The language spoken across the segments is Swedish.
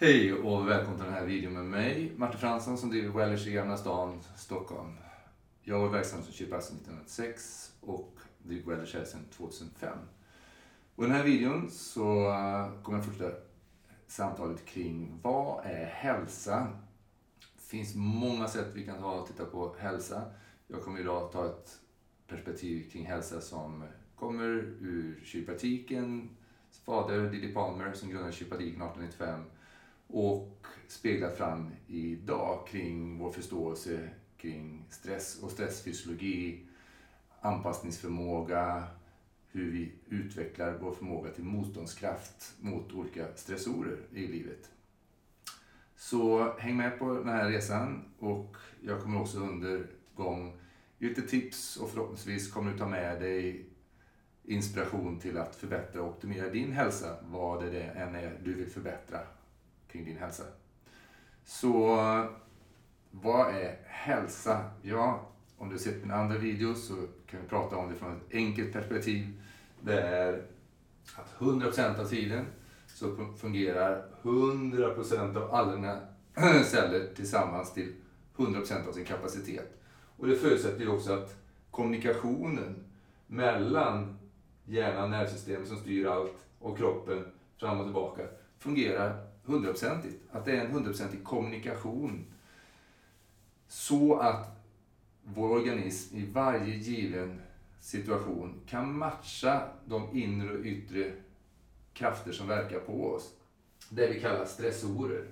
Hej och välkommen till den här videon med mig, Martin Fransson som driver Wellers i Gamla stan, Stockholm. Jag var verksam som kiropraktor 1996 och driver Wellers här sedan 2005. Och I den här videon så eh, kommer jag fortsätta samtalet kring vad är hälsa? Det finns många sätt vi kan ta och titta på hälsa. Jag kommer idag ta ett perspektiv kring hälsa som kommer ur kiropraktiken, fader Didi Palmer som grundade kiropraktiken 1895 och speglat fram idag kring vår förståelse kring stress och stressfysiologi, anpassningsförmåga, hur vi utvecklar vår förmåga till motståndskraft mot olika stressorer i livet. Så häng med på den här resan och jag kommer också under gång ge lite tips och förhoppningsvis kommer du ta med dig inspiration till att förbättra och optimera din hälsa, vad det än är du vill förbättra kring din hälsa. Så vad är hälsa? Ja, om du har sett mina andra videos så kan vi prata om det från ett enkelt perspektiv. Det är att 100% av tiden så fungerar 100% av alla dina celler tillsammans till 100% av sin kapacitet. Och det förutsätter ju också att kommunikationen mellan hjärnan, nervsystemet som styr allt och kroppen fram och tillbaka fungerar hundraprocentigt. Att det är en hundraprocentig kommunikation. Så att vår organism i varje given situation kan matcha de inre och yttre krafter som verkar på oss. Det vi kallar stressorer.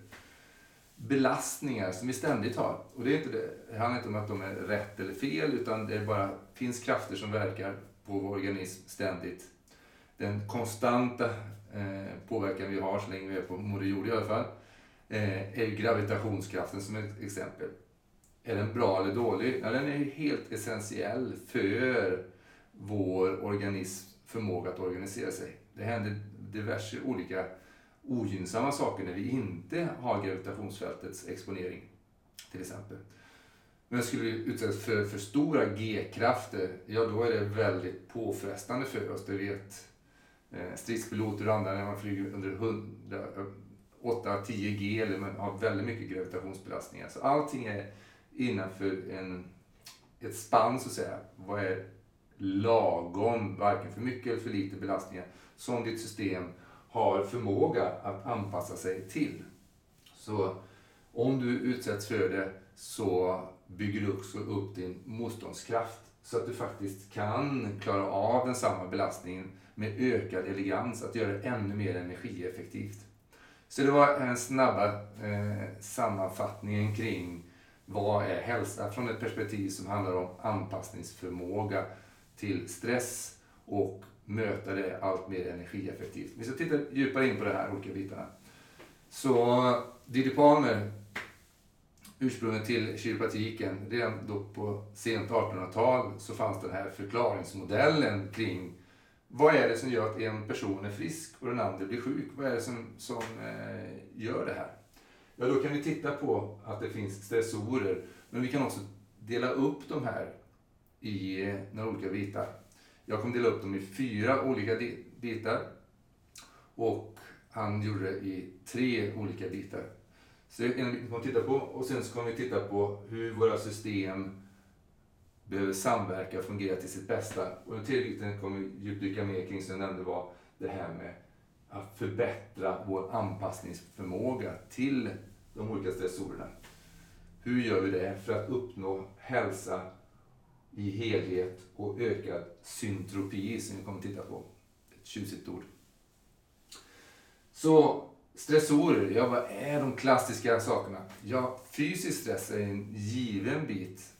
Belastningar som vi ständigt har. Och det, är inte det, det handlar inte om att de är rätt eller fel, utan det bara finns krafter som verkar på vår organism ständigt. Den konstanta Eh, påverkan vi har så länge vi är på Moder Jord i alla fall, eh, är gravitationskraften som ett exempel. Är den bra eller dålig? Ja, den är helt essentiell för vår organisms förmåga att organisera sig. Det händer diverse olika ogynnsamma saker när vi inte har gravitationsfältets exponering, till exempel. Men skulle vi utsättas för för stora G-krafter, ja då är det väldigt påfrestande för oss. Det vet Eh, stridspiloter och andra när man flyger under 8-10 eh, G eller man har väldigt mycket gravitationsbelastningar. Så allting är innanför en, ett spann så att säga. Vad är lagom, varken för mycket eller för lite belastningar, som ditt system har förmåga att anpassa sig till. Så om du utsätts för det så bygger du också upp din motståndskraft så att du faktiskt kan klara av den samma belastningen med ökad elegans, att göra det ännu mer energieffektivt. Så det var en snabba eh, sammanfattningen kring vad är hälsa från ett perspektiv som handlar om anpassningsförmåga till stress och möta det allt mer energieffektivt. Vi ska titta djupare in på de här olika bitarna. Så Didi Palmer, ursprunget till kiropraktiken, redan då på sent 1800-tal så fanns den här förklaringsmodellen kring vad är det som gör att en person är frisk och den andra blir sjuk? Vad är det som, som eh, gör det här? Ja, då kan vi titta på att det finns stressorer, men vi kan också dela upp de här i eh, några olika bitar. Jag kommer dela upp dem i fyra olika bitar och han gjorde det i tre olika bitar. Så en bit kommer vi titta på och sen så kommer vi titta på hur våra system behöver samverka och fungera till sitt bästa. Och den tredje biten kommer vi djupdyka mer kring, som jag nämnde, var det här med att förbättra vår anpassningsförmåga till de olika stressorerna. Hur gör vi det för att uppnå hälsa i helhet och ökad syntropi, som vi kommer att titta på. Ett tjusigt ord. Så stressorer, ja vad är de klassiska sakerna? Ja, fysisk stress är en given bit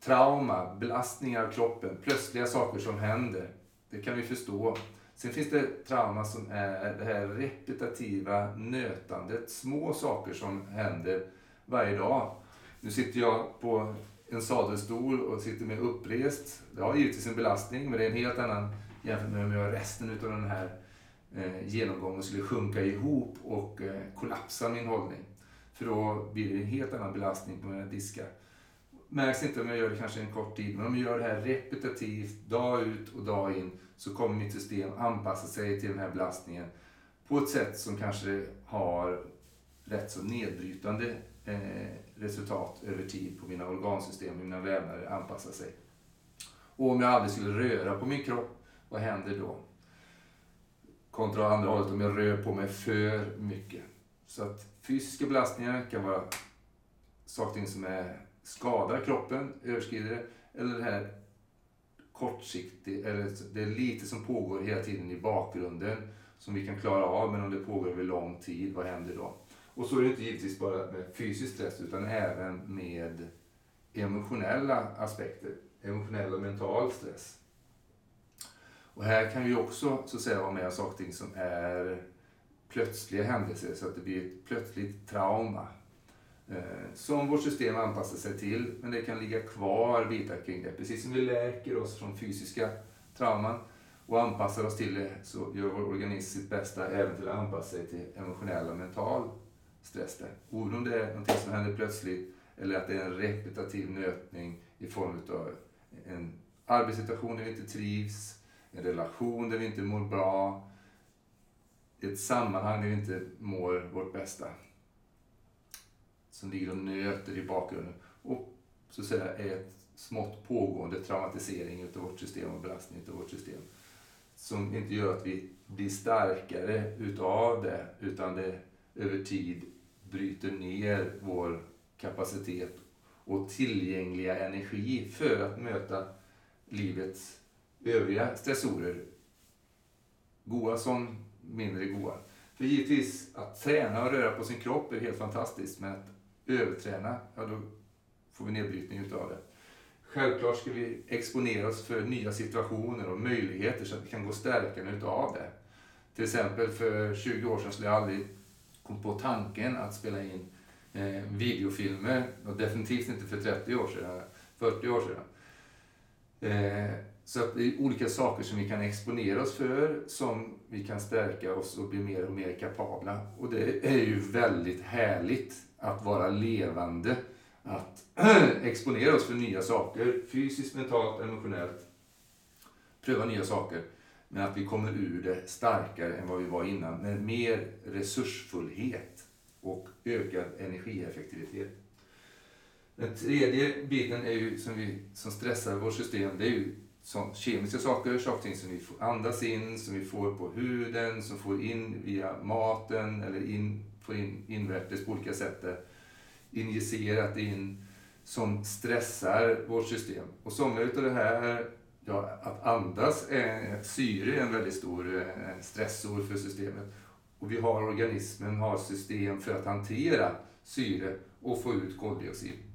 trauma, belastningar av kroppen, plötsliga saker som händer. Det kan vi förstå. Sen finns det trauma som är det här repetitiva nötandet, små saker som händer varje dag. Nu sitter jag på en sadelstol och sitter med upprest. Det har givetvis en belastning, men det är en helt annan jämfört med om jag resten av den här eh, genomgången skulle sjunka ihop och eh, kollapsa min hållning. För då blir det en helt annan belastning på mina diskar märks inte om jag gör det kanske en kort tid, men om jag gör det här repetitivt, dag ut och dag in, så kommer mitt system anpassa sig till den här belastningen på ett sätt som kanske har rätt så nedbrytande eh, resultat över tid på mina organsystem, mina vävnader anpassar sig. Och om jag aldrig skulle röra på min kropp, vad händer då? Kontra andra hållet, om jag rör på mig för mycket. Så att fysiska belastningar kan vara saker som är, skadar kroppen, överskrider det, eller det här kortsiktigt, eller det är lite som pågår hela tiden i bakgrunden som vi kan klara av, men om det pågår över lång tid, vad händer då? Och så är det inte givetvis bara med fysisk stress, utan även med emotionella aspekter, emotionell och mental stress. Och här kan vi också så att säga vara med om saker som är plötsliga händelser, så att det blir ett plötsligt trauma. Eh, som vårt system anpassar sig till, men det kan ligga kvar bitar kring det. Precis som vi läker oss från fysiska trauman och anpassar oss till det så gör vår organism sitt bästa även till att anpassa sig till emotionell och mental stress där. Oavsett om det är någonting som händer plötsligt eller att det är en repetitiv nötning i form av en arbetssituation där vi inte trivs, en relation där vi inte mår bra, ett sammanhang där vi inte mår vårt bästa. Som ligger och nöter i bakgrunden och så att säga är ett smått pågående traumatisering utav vårt system och belastning utav vårt system. Som inte gör att vi blir starkare utav det, utan det över tid bryter ner vår kapacitet och tillgängliga energi för att möta livets övriga stressorer. Goa som mindre goa. För givetvis, att träna och röra på sin kropp är helt fantastiskt, men att överträna, ja då får vi nedbrytning utav det. Självklart ska vi exponera oss för nya situationer och möjligheter så att vi kan gå stärkande utav det. Till exempel för 20 år sedan skulle jag aldrig kom på tanken att spela in eh, videofilmer och definitivt inte för 30 år sedan, 40 år sedan. Eh, så att det är olika saker som vi kan exponera oss för som vi kan stärka oss och bli mer och mer kapabla. Och det är ju väldigt härligt att vara levande, att exponera oss för nya saker, fysiskt, mentalt, emotionellt. Pröva nya saker. Men att vi kommer ur det starkare än vad vi var innan med mer resursfullhet och ökad energieffektivitet. Den tredje biten är ju som, vi, som stressar vårt system, det är ju så, kemiska saker, saker som vi får andas in, som vi får på huden, som får in via maten eller in, får in invärtes på olika sätt. Injicerat in som stressar vårt system. Och somliga utav det här ja, att andas, är, syre är en väldigt stor eh, stressor för systemet. Och vi har organismen har system för att hantera syre och få ut koldioxid.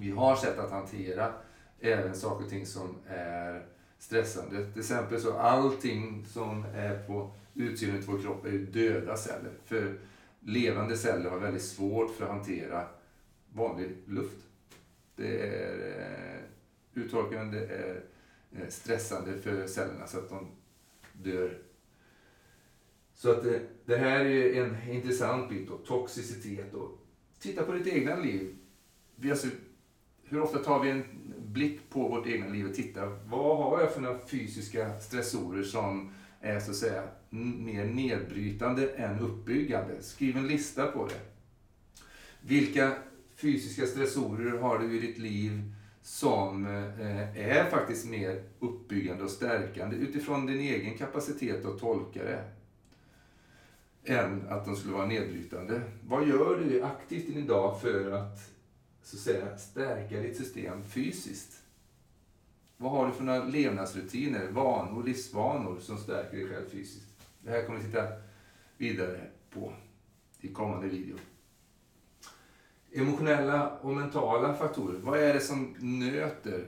Vi har sätt att hantera även saker och ting som är stressande. Till exempel så allting som är på utsidan av vår kropp är döda celler. För levande celler har väldigt svårt för att hantera vanlig luft. Det är eh, uttorkande, det är eh, stressande för cellerna så att de dör. Så att det, det här är en intressant bit, då, toxicitet. Och titta på ditt egna liv. Vi alltså, hur ofta tar vi en blick på vårt egna liv och tittar, vad har jag för några fysiska stressorer som är så att säga mer nedbrytande än uppbyggande? Skriv en lista på det. Vilka fysiska stressorer har du i ditt liv som eh, är faktiskt mer uppbyggande och stärkande utifrån din egen kapacitet att tolka det än att de skulle vara nedbrytande. Vad gör du aktivt i din dag för att, så att säga, stärka ditt system fysiskt? Vad har du för några levnadsrutiner, vanor, livsvanor som stärker dig själv fysiskt? Det här kommer vi titta vidare på i kommande video. Emotionella och mentala faktorer. Vad är det som nöter?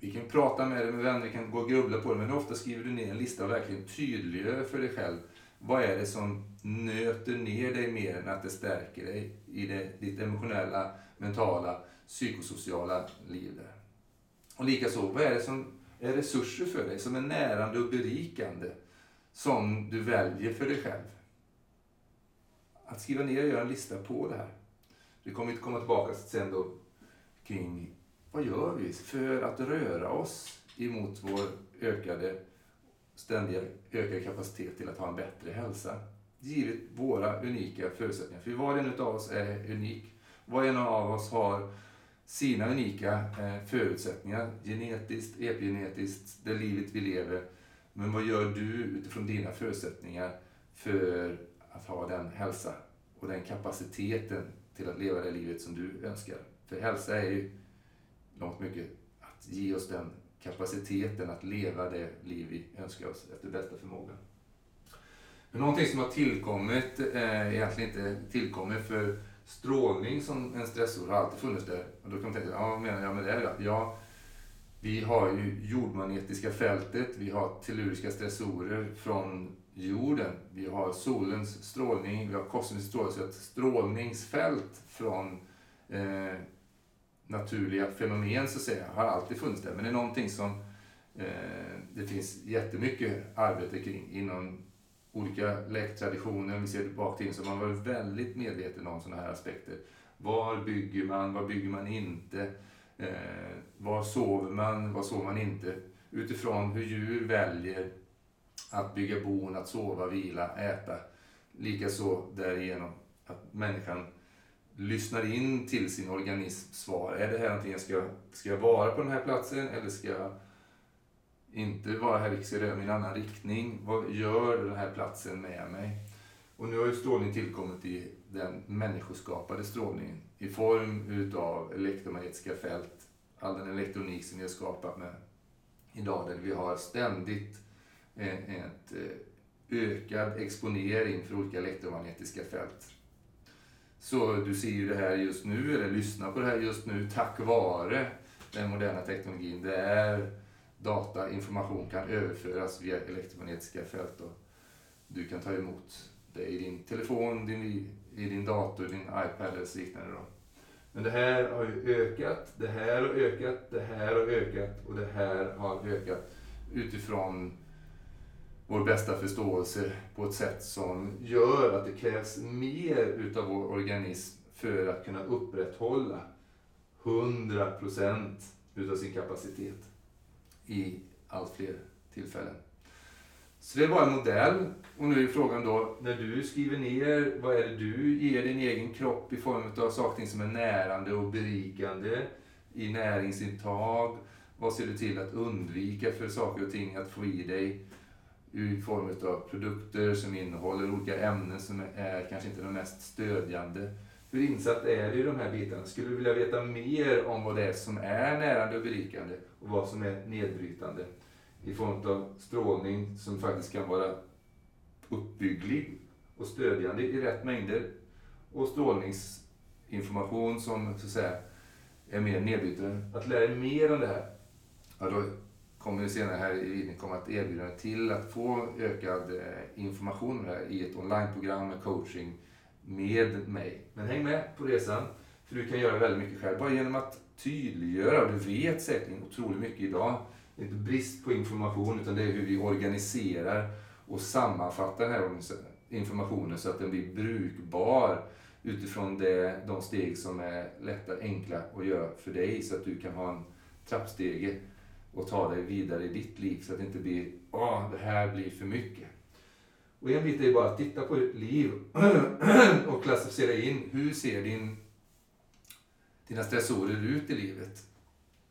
Vi kan prata med dig med vänner, vi kan gå och grubbla på det, men ofta skriver du ner en lista och verkligen tydliggör för dig själv vad är det som nöter ner dig mer än att det stärker dig i det, ditt emotionella, mentala, psykosociala liv. Där. Och likaså, vad är det som är resurser för dig, som är närande och berikande, som du väljer för dig själv? Att skriva ner och göra en lista på det här. Vi kommer inte komma tillbaka sen då kring vad gör vi för att röra oss emot vår ökade, ständiga ökade kapacitet till att ha en bättre hälsa. givet våra unika förutsättningar. För var och en av oss är unik. Var och en av oss har sina unika eh, förutsättningar, genetiskt, epigenetiskt, det livet vi lever. Men vad gör du utifrån dina förutsättningar för att ha den hälsa och den kapaciteten till att leva det livet som du önskar? För hälsa är ju långt mycket att ge oss den kapaciteten att leva det liv vi önskar oss efter bästa förmåga. Men någonting som har tillkommit, eh, egentligen inte tillkommit för strålning som en stressor har alltid funnits där. Och då kan man tänka, ja, vad menar jag med det? Ja, vi har ju jordmagnetiska fältet, vi har telluriska stressorer från jorden, vi har solens strålning, vi har kosmisk strålning, så ett strålningsfält från eh, naturliga fenomen så att säga, har alltid funnits där. Men det är någonting som eh, det finns jättemycket arbete kring inom olika läktraditioner. Vi ser tillbaka till så man var väldigt medveten om sådana här aspekter. Var bygger man? Var bygger man inte? Eh, var sover man? Var sover man inte? Utifrån hur djur väljer att bygga bon, att sova, vila, äta. Likaså därigenom att människan lyssnar in till sin organisms svar. Är det här någonting jag ska, ska jag vara på den här platsen eller ska jag inte vara här, ska jag i en annan riktning? Vad gör den här platsen med mig? Och nu har ju strålning tillkommit i den människoskapade strålningen i form utav elektromagnetiska fält, all den elektronik som vi har skapat med idag, där vi har ständigt eh, en eh, ökad exponering för olika elektromagnetiska fält. Så du ser ju det här just nu, eller lyssnar på det här just nu, tack vare den moderna teknologin. Det är data, information kan överföras via elektromagnetiska fält. Och du kan ta emot det i din telefon, din, i din dator, din iPad eller liknande. Då. Men det här har ju ökat, det här har ökat, det här har ökat och det här har ökat utifrån vår bästa förståelse på ett sätt som gör att det krävs mer utav vår organism för att kunna upprätthålla 100% utav sin kapacitet i allt fler tillfällen. Så det är bara en modell. Och nu är frågan då, när du skriver ner, vad är det du ger din egen kropp i form av saker som är närande och berikande i näringsintag? Vad ser du till att undvika för saker och ting att få i dig i form av produkter som innehåller olika ämnen som är kanske inte de mest stödjande? Hur insatt är du i de här bitarna? Skulle du vilja veta mer om vad det är som är närande och berikande och vad som är nedbrytande? I form av strålning som faktiskt kan vara uppbygglig och stödjande i rätt mängder. Och strålningsinformation som så att säga är mer nedbrytande. Att lära dig mer om det här, ja, då kommer vi senare här i videon komma att erbjuda till att få ökad eh, information om det här i ett onlineprogram med coaching med mig. Men häng med på resan, för du kan göra väldigt mycket själv. Bara genom att tydliggöra, och du vet säkert otroligt mycket idag. Det är inte brist på information, utan det är hur vi organiserar och sammanfattar den här informationen så att den blir brukbar utifrån det, de steg som är lätta, enkla att göra för dig så att du kan ha en trappstege och ta dig vidare i ditt liv så att det inte blir åh, det här blir för mycket. Och en bit är bara att titta på ditt liv och klassificera in hur ser din, dina stressorer ut i livet.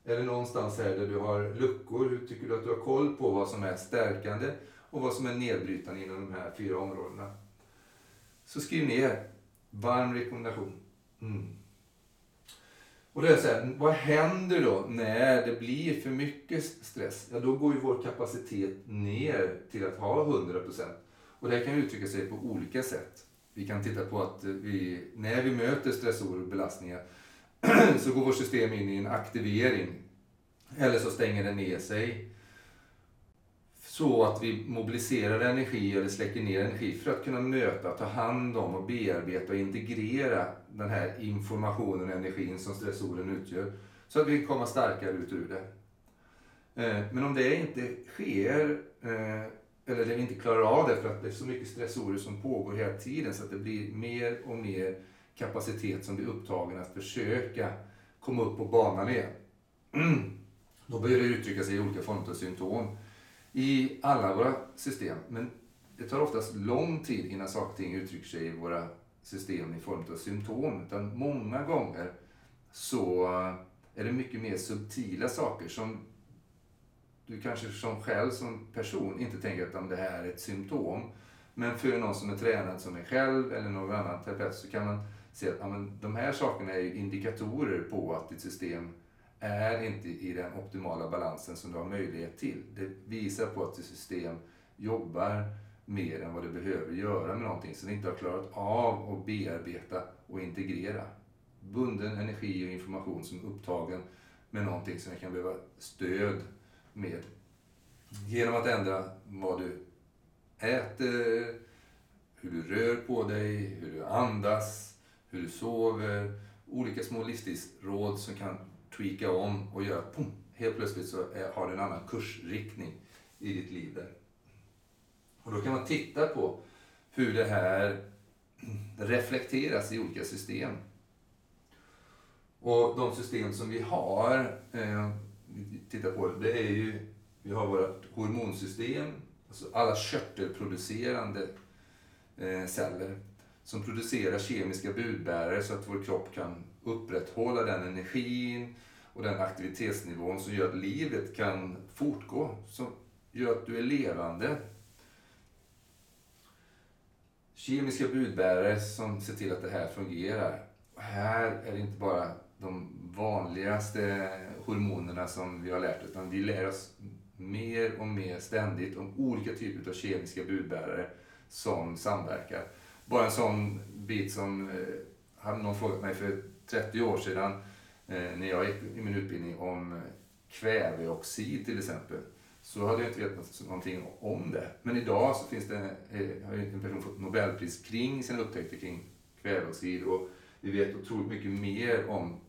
Är det någonstans här där du har luckor? Hur tycker du att du har koll på vad som är stärkande och vad som är nedbrytande inom de här fyra områdena? Så skriv ner. Varm rekommendation. Mm. Och det är så här, vad händer då när det blir för mycket stress? Ja, då går ju vår kapacitet ner till att ha 100%. Och det kan uttrycka sig på olika sätt. Vi kan titta på att vi, när vi möter stressor och belastningar så går vårt system in i en aktivering. Eller så stänger det ner sig. Så att vi mobiliserar energi eller släcker ner energi för att kunna möta, ta hand om och bearbeta och integrera den här informationen och energin som stressoren utgör. Så att vi kommer starkare ut ur det. Eh, men om det inte sker eh, eller där vi inte klarar av det för att det är så mycket stressorer som pågår hela tiden så att det blir mer och mer kapacitet som blir upptagen att försöka komma upp på banan igen. Då börjar det uttrycka sig i olika former av symptom i alla våra system. Men det tar oftast lång tid innan saker och ting uttrycker sig i våra system i form av symptom. Utan många gånger så eh, är det mycket mer subtila saker som du kanske som själv som person inte tänker att det här är ett symptom. Men för någon som är tränad som är själv eller någon annan terapeut så kan man se att ja, men de här sakerna är indikatorer på att ditt system är inte i den optimala balansen som du har möjlighet till. Det visar på att ditt system jobbar mer än vad det behöver göra med någonting som det inte har klarat av att bearbeta och integrera. Bunden energi och information som är upptagen med någonting som kan behöva stöd med. Genom att ändra vad du äter, hur du rör på dig, hur du andas, hur du sover. Olika små livsstilsråd som kan tweaka om och göra att pum, helt plötsligt så har du en annan kursriktning i ditt liv där. Och då kan man titta på hur det här reflekteras i olika system. Och de system som vi har, eh, titta på det, det är ju, vi har vårt hormonsystem, alltså alla körtelproducerande eh, celler som producerar kemiska budbärare så att vår kropp kan upprätthålla den energin och den aktivitetsnivån som gör att livet kan fortgå, som gör att du är levande. Kemiska budbärare som ser till att det här fungerar. Och här är det inte bara de vanligaste hormonerna som vi har lärt utan vi lär oss mer och mer ständigt om olika typer av kemiska budbärare som samverkar. Bara en sån bit som eh, hade någon frågat mig för 30 år sedan eh, när jag gick i min utbildning om kväveoxid till exempel. Så hade jag inte vetat någonting om det. Men idag så finns det, eh, har en person fått Nobelpris kring sina upptäckter kring kväveoxid och vi vet otroligt mycket mer om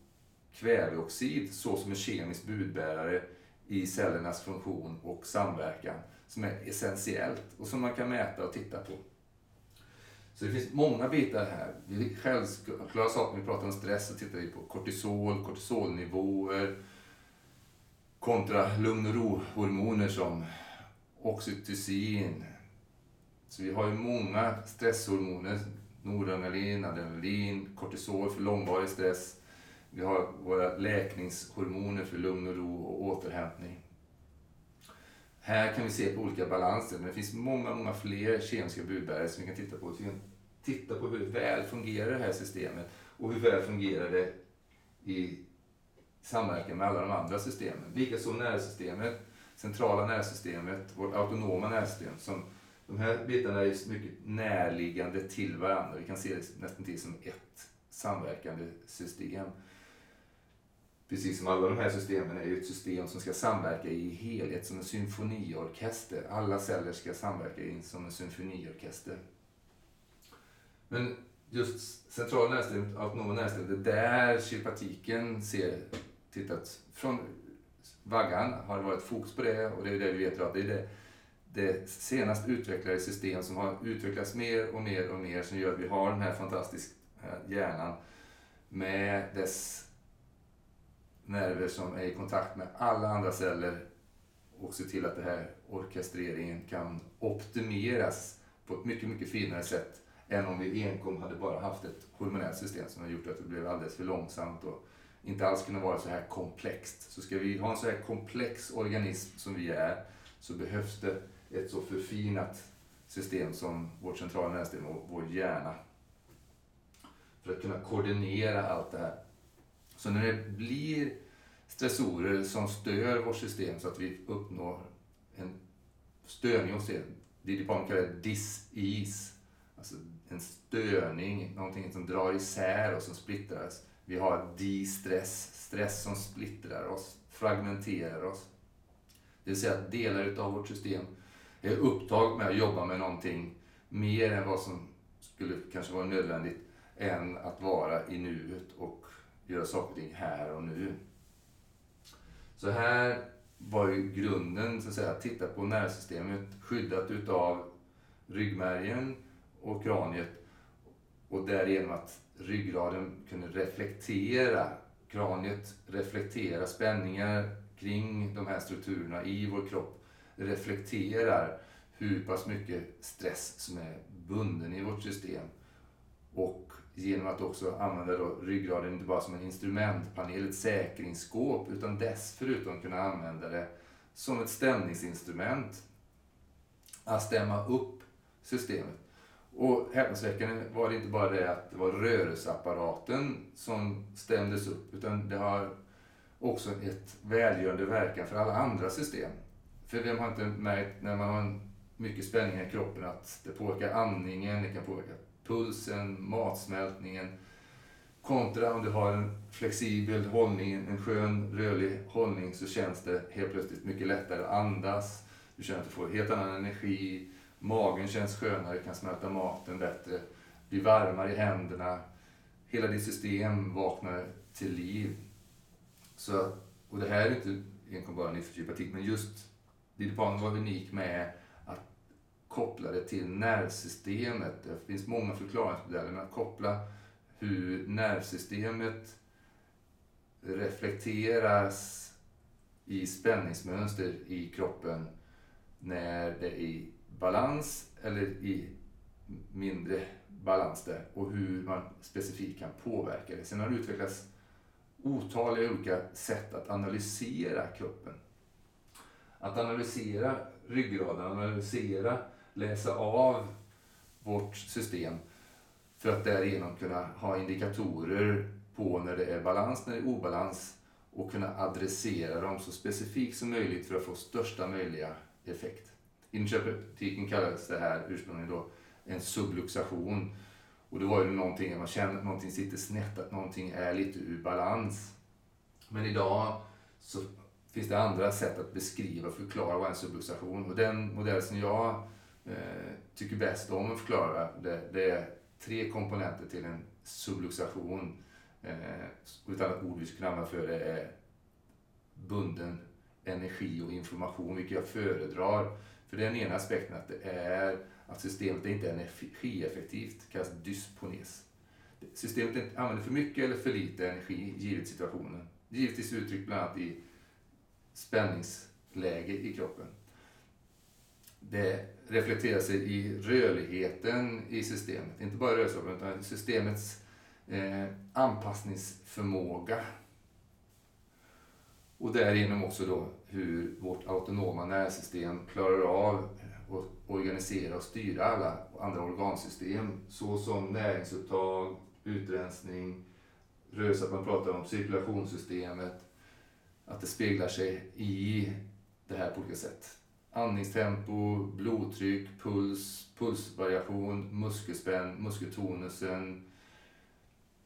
kväveoxid så som en kemisk budbärare i cellernas funktion och samverkan som är essentiellt och som man kan mäta och titta på. Så det finns många bitar här. Självklara saker, vi pratar om stress, så tittar vi på kortisol, kortisolnivåer kontra lugn och ro-hormoner som oxytocin. Så vi har ju många stresshormoner, noradrenalin, adrenalin, kortisol för långvarig stress, vi har våra läkningshormoner för lugn och ro och återhämtning. Här kan vi se på olika balanser, men det finns många, många fler kemiska budbärare som vi kan titta på. Så vi kan titta på hur väl fungerar det här systemet och hur väl fungerar det i samverkan med alla de andra systemen. Likaså nervsystemet, centrala nervsystemet, vårt autonoma nervsystem. Som, de här bitarna är mycket närliggande till varandra. Vi kan se det nästan till som ett samverkande system precis som alla de här systemen är ju ett system som ska samverka i helhet som en symfoniorkester. Alla celler ska samverka in som en symfoniorkester. Men just central nervsystemet, autonoma nervsystemet, det är där kiropraktiken ser, tittat från vaggan har det varit fokus på det och det är det vi vet idag. Det är det, det senast utvecklade system som har utvecklats mer och mer och mer som gör att vi har den här fantastiska eh, hjärnan med dess nerver som är i kontakt med alla andra celler och se till att den här orkestreringen kan optimeras på ett mycket, mycket finare sätt än om vi enkom hade bara haft ett hormonellt system som har gjort att det blev alldeles för långsamt och inte alls kunde vara så här komplext. Så ska vi ha en så här komplex organism som vi är så behövs det ett så förfinat system som vårt centrala nervsystem och vår hjärna. För att kunna koordinera allt det här. Så när det blir stressorer som stör vårt system så att vi uppnår en störning hos det, Didi typ Palm kallar det dis-ease, alltså en störning, någonting som drar isär och som splittras. Vi har distress, stress som splittrar oss, fragmenterar oss. Det vill säga att delar utav vårt system är upptag med att jobba med någonting mer än vad som skulle kanske vara nödvändigt än att vara i nuet och göra saker och ting här och nu. Så här var ju grunden, så att säga, att titta på nervsystemet skyddat utav ryggmärgen och kraniet och därigenom att ryggraden kunde reflektera, kraniet reflektera spänningar kring de här strukturerna i vår kropp, reflekterar hur pass mycket stress som är bunden i vårt system. Och genom att också använda då ryggraden inte bara som en instrumentpanel, ett säkringsskåp, utan dessutom kunna använda det som ett stämningsinstrument. Att stämma upp systemet. Och häpnadsväckande var det inte bara det att det var rörelseapparaten som stämdes upp, utan det har också ett välgörande verkan för alla andra system. För vem har inte märkt när man har mycket spänning i kroppen att det påverkar andningen, det kan påverka pulsen, matsmältningen. Kontra om du har en flexibel hållning, en skön rörlig hållning så känns det helt plötsligt mycket lättare att andas. Du känner att du får helt annan energi. Magen känns skönare, kan smälta maten bättre. Blir varmare i händerna. Hela ditt system vaknar till liv. Så, och det här är inte enkom bara niftypatik, men just Didipan var unik med kopplade koppla det till nervsystemet. Det finns många förklaringsmodeller, men att koppla hur nervsystemet reflekteras i spänningsmönster i kroppen när det är i balans eller i mindre balans där och hur man specifikt kan påverka det. Sen har det utvecklats otaliga olika sätt att analysera kroppen. Att analysera ryggraden, analysera, läsa av vårt system för att därigenom kunna ha indikatorer på när det är balans, när det är obalans och kunna adressera dem så specifikt som möjligt för att få största möjliga effekt. Inom kiropraktiken kallades det här ursprungligen då en subluxation. Och det var ju någonting man känner att någonting sitter snett, att någonting är lite ur balans. Men idag så finns det andra sätt att beskriva och förklara vad en subluxation och den modell som jag Eh, tycker bäst om att förklara det, det, är tre komponenter till en subluxation. Eh, annat ord vi skulle använda för det är bunden energi och information, vilket jag föredrar. För den ena aspekten att det är att systemet inte är energieffektivt, det kallas dyspones. Systemet använder för mycket eller för lite energi givet situationen. Givetvis uttryckt bland annat i spänningsläge i kroppen. Det reflekterar sig i rörligheten i systemet, inte bara rörelsen utan systemets eh, anpassningsförmåga. Och därigenom också då hur vårt autonoma nervsystem klarar av att organisera och styra alla andra organsystem såsom näringsupptag, utrensning, rörelse, att man pratar om cirkulationssystemet, att det speglar sig i det här på olika sätt. Andningstempo, blodtryck, puls, pulsvariation, muskelspänn, muskeltonusen,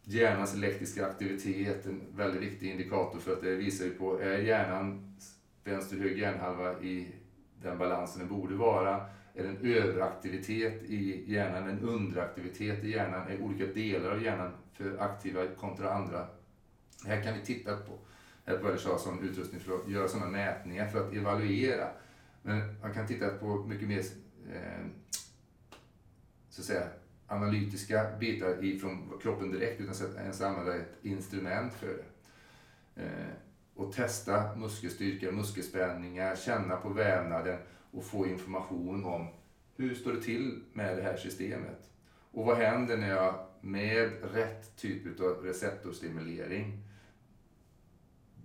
hjärnans elektriska aktivitet, en väldigt viktig indikator för att det visar ju på, är hjärnan vänster hög hjärnhalva i den balansen den borde vara? Är det en överaktivitet i hjärnan, en underaktivitet i hjärnan? Är olika delar av hjärnan för aktiva kontra andra? Det Här kan vi titta på, här på Väderstad utrustning för att göra sådana mätningar för att evaluera. Men man kan titta på mycket mer eh, så att säga, analytiska bitar ifrån kroppen direkt utan att ens använda ett instrument för det. Eh, och testa muskelstyrka, muskelspänningar, känna på vävnaden och få information om hur står det till med det här systemet. Och vad händer när jag med rätt typ av receptorstimulering,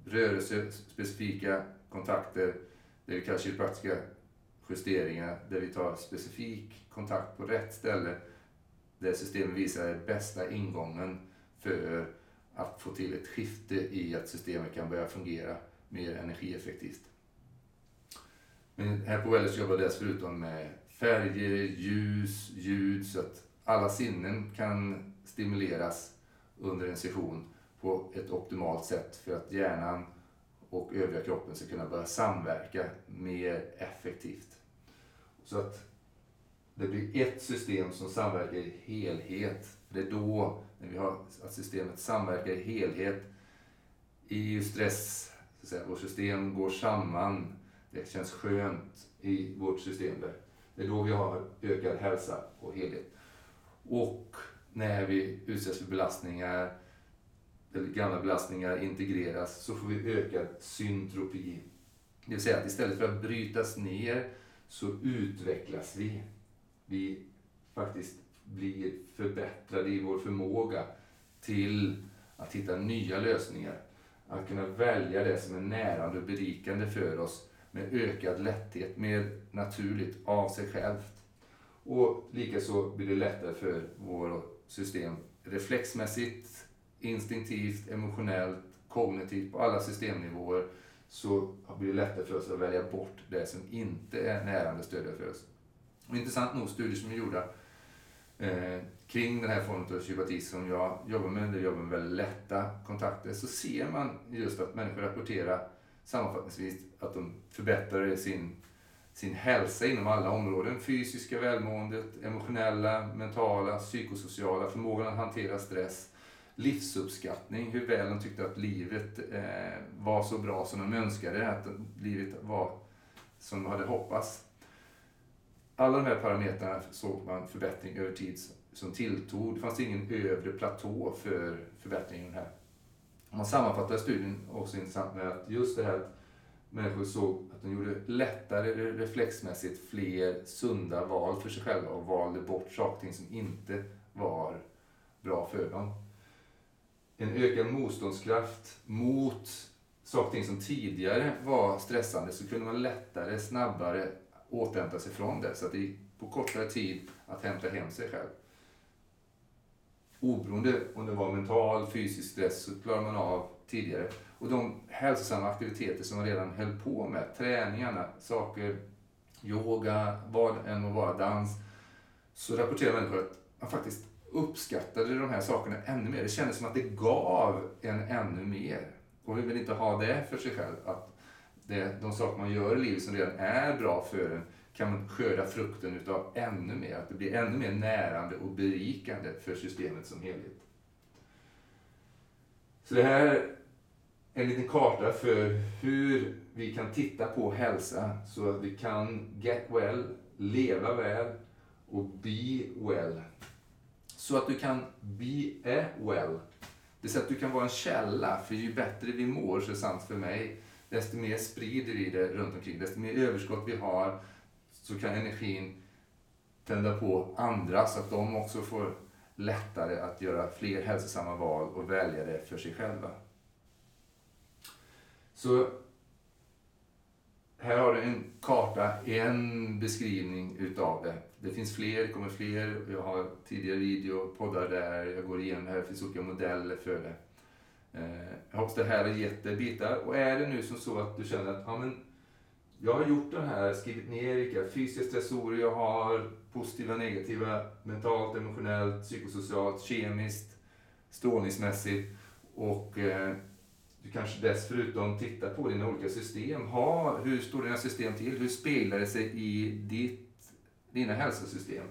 rörelsespecifika kontakter, det vi kallar kiropraktiska justeringar, där vi tar specifik kontakt på rätt ställe, där systemet visar är bästa ingången för att få till ett skifte i att systemet kan börja fungera mer energieffektivt. Men här på Wellers jobbar jag dessutom med färger, ljus, ljud så att alla sinnen kan stimuleras under en session på ett optimalt sätt för att hjärnan och övriga kroppen ska kunna börja samverka mer effektivt. Så att det blir ett system som samverkar i helhet. Det är då, när vi har att systemet samverkar i helhet, i stress, så att säga, vårt system går samman, det känns skönt i vårt system där. Det är då vi har ökad hälsa och helhet. Och när vi utsätts för belastningar, eller gamla belastningar integreras, så får vi ökad syntropi. Det vill säga att istället för att brytas ner så utvecklas vi. Vi faktiskt blir förbättrade i vår förmåga till att hitta nya lösningar. Att kunna välja det som är närande och berikande för oss med ökad lätthet, mer naturligt av sig självt. Och likaså blir det lättare för vårt system reflexmässigt, instinktivt, emotionellt, kognitivt, på alla systemnivåer så blir det lättare för oss att välja bort det som inte är närande stödjare för oss. Och intressant nog, studier som är gjorda eh, kring den här formen av psykopati som jag jobbar med, där jag jobbar med väldigt lätta kontakter, så ser man just att människor rapporterar sammanfattningsvis att de förbättrar sin, sin hälsa inom alla områden. Fysiska välmåendet, emotionella, mentala, psykosociala, förmågan att hantera stress, livsuppskattning, hur väl de tyckte att livet eh, var så bra som de önskade, att livet var som de hade hoppats. Alla de här parametrarna såg man förbättring över tid som tilltog. Det fanns ingen övre platå för förbättringen här. Man sammanfattar studien också intressant med att just det här att människor såg att de gjorde lättare reflexmässigt fler sunda val för sig själva och valde bort saker och ting som inte var bra för dem. En ökad motståndskraft mot saker och ting som tidigare var stressande så kunde man lättare, snabbare återhämta sig från det. Så att det på kortare tid att hämta hem sig själv oberoende om det var mental, fysisk stress, så klarar man av tidigare. Och de hälsosamma aktiviteter som man redan höll på med, träningarna, saker, yoga, vad än må vara, dans, så rapporterar människor att man faktiskt uppskattade de här sakerna ännu mer. Det kändes som att det gav en ännu mer. Och vi vill inte ha det för sig själv, att det, de saker man gör i livet som redan är bra för en kan man skörda frukten utav ännu mer. Att det blir ännu mer närande och berikande för systemet som helhet. Så det här är en liten karta för hur vi kan titta på hälsa så att vi kan get well, leva väl och be well. Så att du kan be a well. Det vill säga att du kan vara en källa, för ju bättre vi mår, så är det sant för mig, desto mer sprider vi det runt omkring, desto mer överskott vi har, så kan energin tända på andra så att de också får lättare att göra fler hälsosamma val och välja det för sig själva. Så här har du en karta, en beskrivning utav det. Det finns fler, det kommer fler. Jag har tidigare videopoddar där jag går igenom det här. Det finns olika modeller för det. Eh, jag hoppas det här har gett dig bitar. Och är det nu som så att du känner att ja, men jag har gjort den här, skrivit ner vilka fysiska stressorer jag har, positiva, negativa, mentalt, emotionellt, psykosocialt, kemiskt, strålningsmässigt. Och eh, du kanske dessutom tittar på dina olika system. Ha, hur står dina system till? Hur speglar det sig i ditt, dina hälsosystem?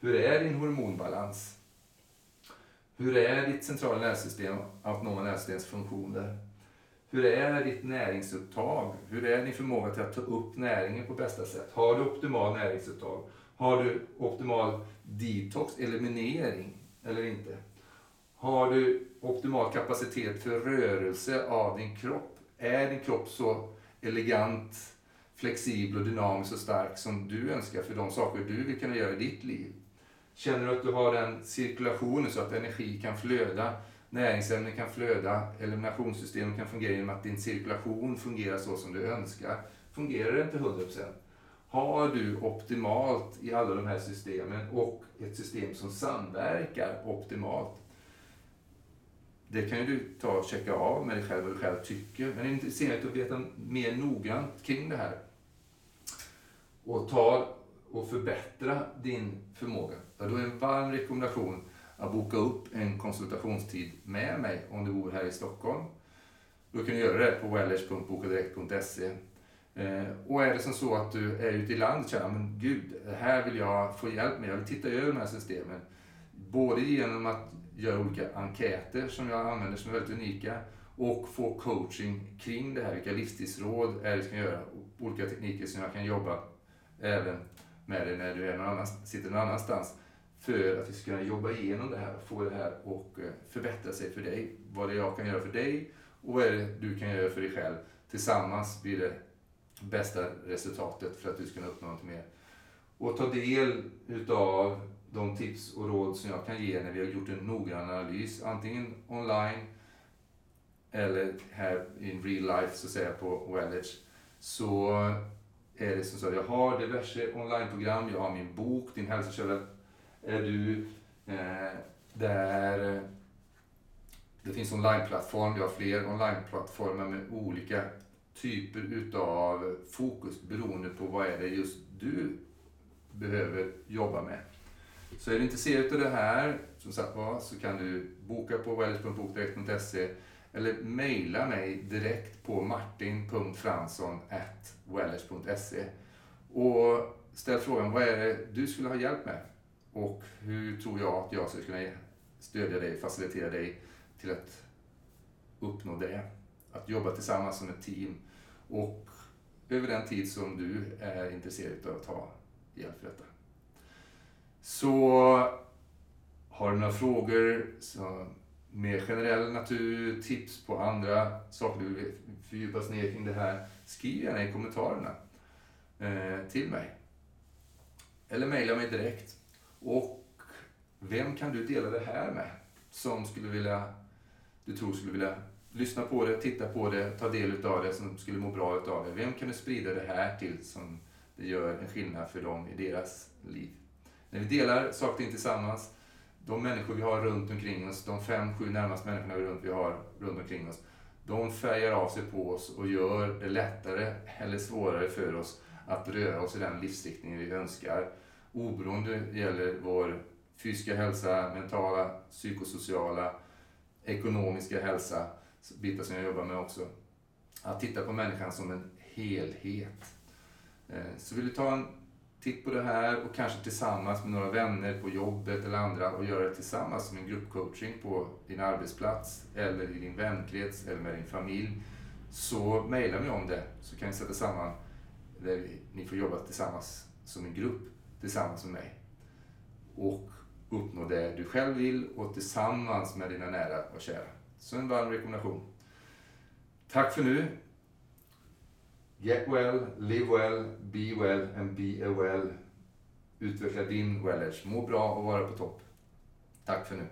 Hur är din hormonbalans? Hur är ditt centrala nervsystem, autonoma nervsystems funktioner? Hur är ditt näringsupptag? Hur är din förmåga till att ta upp näringen på bästa sätt? Har du optimal näringsupptag? Har du optimal detox, eliminering eller inte? Har du optimal kapacitet för rörelse av din kropp? Är din kropp så elegant, flexibel och dynamisk och stark som du önskar för de saker du vill kunna göra i ditt liv? Känner du att du har den cirkulationen så att energi kan flöda näringsämnen kan flöda, eliminationssystemet kan fungera genom att din cirkulation fungerar så som du önskar. Fungerar det inte 100%? Har du optimalt i alla de här systemen och ett system som samverkar optimalt? Det kan ju du ta och checka av med dig själv vad du själv tycker. Men är det är av att veta mer noggrant kring det här och ta och förbättra din förmåga, då är en varm rekommendation att boka upp en konsultationstid med mig om du bor här i Stockholm. Då kan du göra det på wellers.bokadirekt.se. Eh, och är det som så att du är ute i landet och känner men gud, här vill jag få hjälp med. Jag vill titta över de här systemen. Både genom att göra olika enkäter som jag använder som är väldigt unika och få coaching kring det här. Vilka livstidsråd är det jag ska göra? Olika tekniker som jag kan jobba även med dig när du är någon annan, sitter någon annanstans för att vi ska kunna jobba igenom det här och få det här och eh, förbättra sig för dig. Vad det är jag kan göra för dig och vad är det du kan göra för dig själv. Tillsammans blir det bästa resultatet för att du ska kunna uppnå något mer. Och ta del utav de tips och råd som jag kan ge när vi har gjort en noggrann analys, antingen online eller här in real life så att säga på Wellage. Så är det som så att jag har diverse onlineprogram, jag har min bok Din hälsokälla är du, eh, där det finns onlineplattform, Jag har fler onlineplattformar med olika typer utav fokus beroende på vad är det just du behöver jobba med. Så är du intresserad av det här, som sagt var, så kan du boka på wellness.bokdirekt.se eller mejla mig direkt på martin.fransson.wellers.se och ställ frågan vad är det du skulle ha hjälp med och hur tror jag att jag skulle kunna stödja dig, facilitera dig till att uppnå det. Att jobba tillsammans som ett team och över den tid som du är intresserad av att ta hjälp för detta. Så har du några frågor, så mer generell natur, tips på andra saker du vill fördjupas ner kring det här, skriv gärna i kommentarerna eh, till mig. Eller mejla mig direkt. Och vem kan du dela det här med som skulle vilja, du tror skulle vilja lyssna på det, titta på det, ta del av det, som skulle må bra utav det. Vem kan du sprida det här till som det gör en skillnad för dem i deras liv? När vi delar saker och ting tillsammans de människor vi har runt omkring oss, de fem, sju närmaste människorna vi, runt, vi har runt omkring oss, de färgar av sig på oss och gör det lättare eller svårare för oss att röra oss i den livsriktning vi önskar. Oberoende gäller vår fysiska hälsa, mentala, psykosociala, ekonomiska hälsa, bitar som jag jobbar med också. Att titta på människan som en helhet. Eh, så vill du ta en titt på det här och kanske tillsammans med några vänner på jobbet eller andra och göra det tillsammans som en gruppcoaching på din arbetsplats eller i din vänkrets eller med din familj. Så mejla mig om det så kan vi sätta samman där ni får jobba tillsammans som en grupp tillsammans med mig. Och uppnå det du själv vill och tillsammans med dina nära och kära. Så en varm rekommendation. Tack för nu. Get well, live well, be well and be a well. Utveckla din wellage. Må bra och vara på topp. Tack för nu.